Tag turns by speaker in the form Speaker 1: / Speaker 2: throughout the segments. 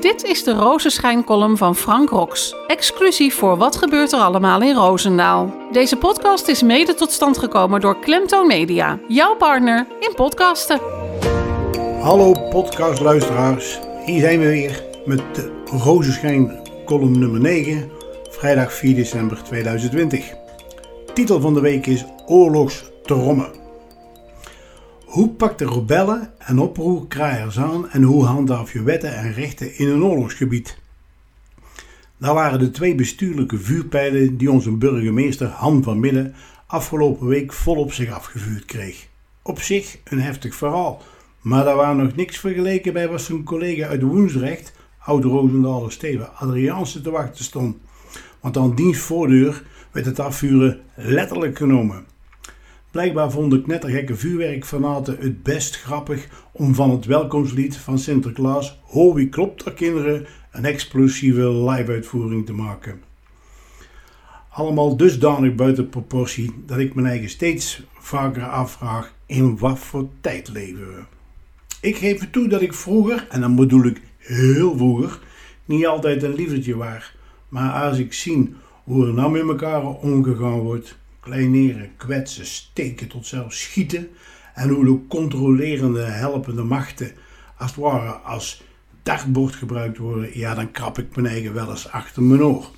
Speaker 1: Dit is de Rozenschijn-column van Frank Rox. Exclusief voor Wat gebeurt er allemaal in Roosendaal. Deze podcast is mede tot stand gekomen door Klemtoon Media. Jouw partner in podcasten.
Speaker 2: Hallo podcastluisteraars. Hier zijn we weer met de Rozenschijn-column nummer 9. Vrijdag 4 december 2020. Titel van de week is Oorlogstrommen. Hoe pakt de rebellen en oproerkraaiers aan en hoe handhaaf je wetten en rechten in een oorlogsgebied? Daar waren de twee bestuurlijke vuurpijlen die onze burgemeester Han van Midden afgelopen week vol op zich afgevuurd kreeg. Op zich een heftig verhaal, maar daar waren nog niks vergeleken bij wat zijn collega uit Woensrecht, oud-Roosendaler Steven Adriaanse, te wachten stond. Want aan diens voordeur werd het afvuren letterlijk genomen. Blijkbaar vonden knettergekke vuurwerkfanaten het best grappig om van het welkomstlied van Sinterklaas Ho wie klopt er kinderen een explosieve live-uitvoering te maken. Allemaal dusdanig buiten proportie dat ik mijn eigen steeds vaker afvraag in wat voor tijd leven we. Ik geef toe dat ik vroeger, en dan bedoel ik heel vroeger, niet altijd een lievertje was. Maar als ik zie hoe er nou met elkaar omgegaan wordt, kleineren, kwetsen, steken tot zelfs schieten. En hoe de controlerende, helpende machten als het ware als dartbord gebruikt worden, ja, dan krap ik mijn eigen wel eens achter mijn oor.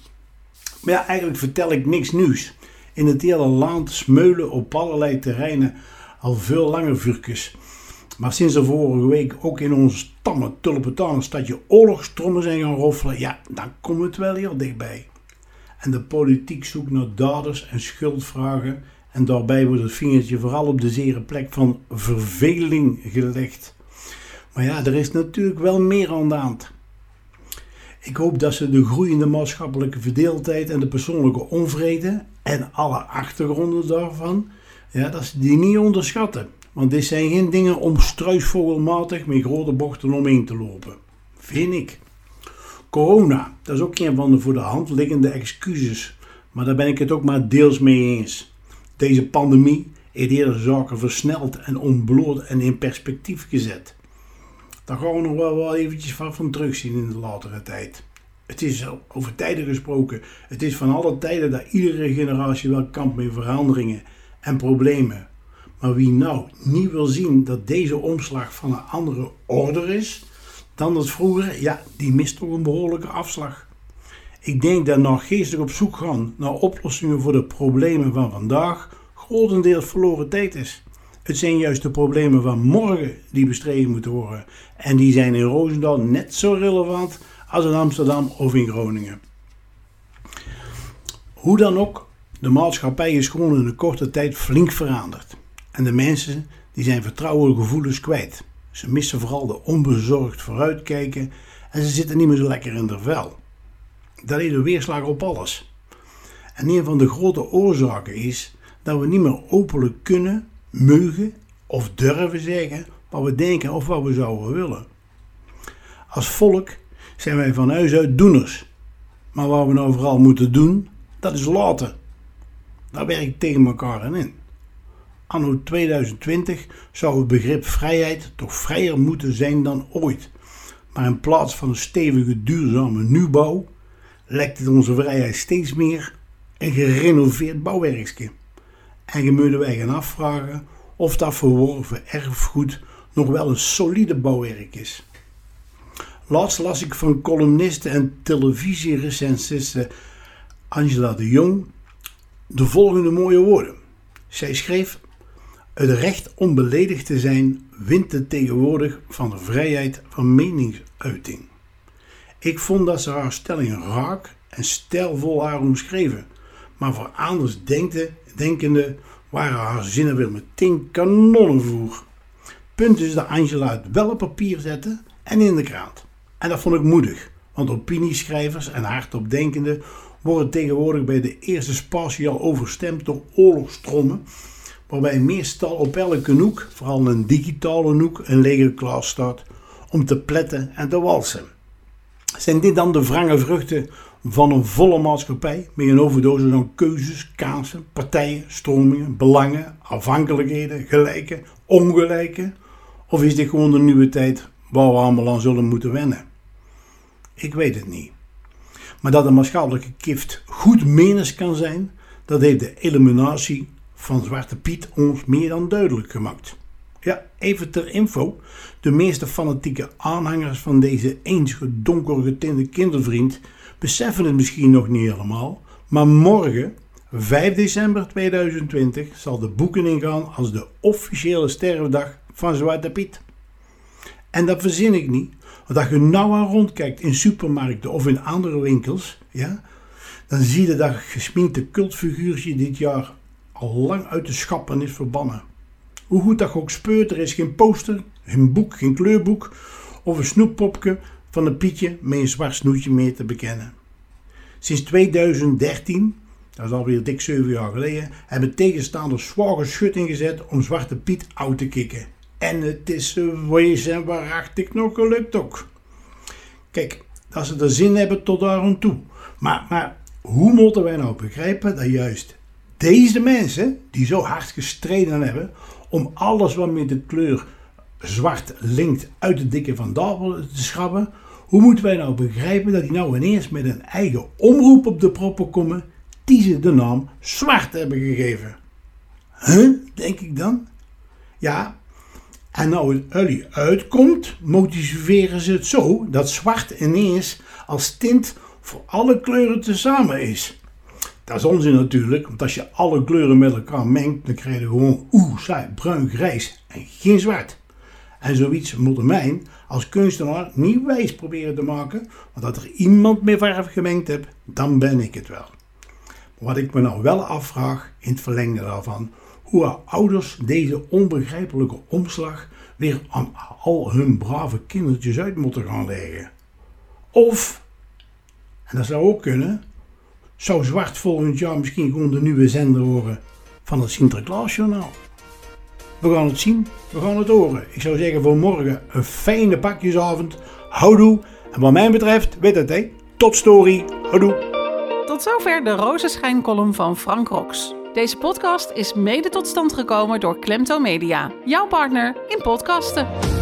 Speaker 2: Maar ja, eigenlijk vertel ik niks nieuws. In het hele land smeulen op allerlei terreinen al veel langer vuurtjes. Maar sinds er vorige week ook in ons tamme tulpentaan stadje oorlogstrommen zijn gaan roffelen, ja, dan komt het wel heel dichtbij en de politiek zoekt naar daders en schuldvragen en daarbij wordt het vingertje vooral op de zere plek van verveling gelegd. Maar ja, er is natuurlijk wel meer aan de hand. Ik hoop dat ze de groeiende maatschappelijke verdeeldheid en de persoonlijke onvrede en alle achtergronden daarvan, ja, dat ze die niet onderschatten. Want dit zijn geen dingen om struisvogelmatig met grote bochten omheen te lopen. Vind ik. Corona, dat is ook een van de voor de hand liggende excuses. Maar daar ben ik het ook maar deels mee eens. Deze pandemie heeft eerder zaken versneld en ontbloot en in perspectief gezet. Daar gaan we nog wel, eventjes van, van terugzien in de latere tijd. Het is over tijden gesproken. Het is van alle tijden dat iedere generatie wel kampt met veranderingen en problemen. Maar wie nou niet wil zien dat deze omslag van een andere orde is, dan het vroeger, ja, die mist toch een behoorlijke afslag. Ik denk dat nog geestig op zoek gaan naar oplossingen voor de problemen van vandaag grotendeels verloren tijd is. Het zijn juist de problemen van morgen die bestreden moeten worden. En die zijn in Roosendaal net zo relevant als in Amsterdam of in Groningen. Hoe dan ook, de maatschappij is gewoon in een korte tijd flink veranderd. En de mensen die zijn vertrouwengevoelens kwijt. Ze missen vooral de onbezorgd vooruitkijken en ze zitten niet meer zo lekker in de vel. Dat heeft een weerslag op alles. En een van de grote oorzaken is dat we niet meer openlijk kunnen, mogen of durven zeggen wat we denken of wat we zouden willen. Als volk zijn wij van huis uit doeners. Maar wat we nou vooral moeten doen, dat is laten. Daar werkt tegen elkaar in anno 2020 zou het begrip vrijheid toch vrijer moeten zijn dan ooit. Maar in plaats van een stevige, duurzame nieuwbouw lijkt het onze vrijheid steeds meer een gerenoveerd bouwwerkje. En je moeten wij gaan afvragen of dat verworven erfgoed nog wel een solide bouwwerk is. Laatst las ik van columniste en televisierecensiste Angela de Jong de volgende mooie woorden. Zij schreef het recht om beledigd te zijn wint tegenwoordig van de vrijheid van meningsuiting. Ik vond dat ze haar stelling raak en stijlvol haar omschreven, maar voor anders denkende, denkende waren haar zinnen weer meteen kanonnenvoer. Punt is dat Angela het wel op papier zette en in de krant. En dat vond ik moedig, want opinieschrijvers en hardopdenkenden worden tegenwoordig bij de eerste spatie al overstemd door oorlogstrommen waarbij meestal op elke noek, vooral een digitale noek, een leger klaar staat om te pletten en te walsen. Zijn dit dan de wrange vruchten van een volle maatschappij met een overdosis aan keuzes, kaarsen, partijen, stromingen, belangen, afhankelijkheden, gelijke, ongelijke? Of is dit gewoon de nieuwe tijd waar we allemaal aan zullen moeten wennen? Ik weet het niet. Maar dat een maatschappelijke gift goed menens kan zijn, dat heeft de eliminatie van Zwarte Piet ons meer dan duidelijk gemaakt. Ja, even ter info. De meeste fanatieke aanhangers van deze eens donker getinte kindervriend beseffen het misschien nog niet helemaal, maar morgen, 5 december 2020, zal de boeken ingaan als de officiële sterfdag van Zwarte Piet. En dat verzin ik niet, want als je nou aan rondkijkt in supermarkten of in andere winkels, ja, dan zie je dat gesminkte cultfiguurtje dit jaar al lang uit de schappen is verbannen. Hoe goed dat ook speurt, er is geen poster, geen boek, geen kleurboek of een snoeppopje van een Pietje met een zwart snoetje meer te bekennen. Sinds 2013, dat is alweer dik 7 jaar geleden, hebben tegenstanders zware schut ingezet om Zwarte Piet uit te kicken. En het is wees en waarachtig nog gelukt ook. Kijk, dat ze er zin hebben tot daar toe. Maar, maar hoe moeten wij nou begrijpen dat juist deze mensen, die zo hard gestreden hebben om alles wat met de kleur zwart linkt uit de dikke van Dabel te schrappen, hoe moeten wij nou begrijpen dat die nou ineens met een eigen omroep op de proppen komen die ze de naam zwart hebben gegeven? Huh, denk ik dan? Ja, en nou het Ully uitkomt, motiveren ze het zo dat zwart ineens als tint voor alle kleuren tezamen is. Dat is onzin natuurlijk, want als je alle kleuren met elkaar mengt, dan krijg je gewoon oeh, bruin, grijs en geen zwart. En zoiets moet mij als kunstenaar niet wijs proberen te maken, want dat er iemand met verf gemengd hebt, dan ben ik het wel. Maar wat ik me nou wel afvraag, in het verlengde daarvan, hoe ouders deze onbegrijpelijke omslag weer aan al hun brave kindertjes uit moeten gaan leggen. Of, en dat zou ook kunnen, zou Zwart volgend jaar misschien gewoon de nieuwe zender horen van het Sinterklaasjournaal. We gaan het zien, we gaan het horen. Ik zou zeggen voor morgen een fijne pakjesavond. Houdoe. En wat mij betreft, weet het hè, tot story. Houdoe.
Speaker 1: Tot zover de Rozenschijncolumn van Frank Rox. Deze podcast is mede tot stand gekomen door Klemto Media, jouw partner in podcasten.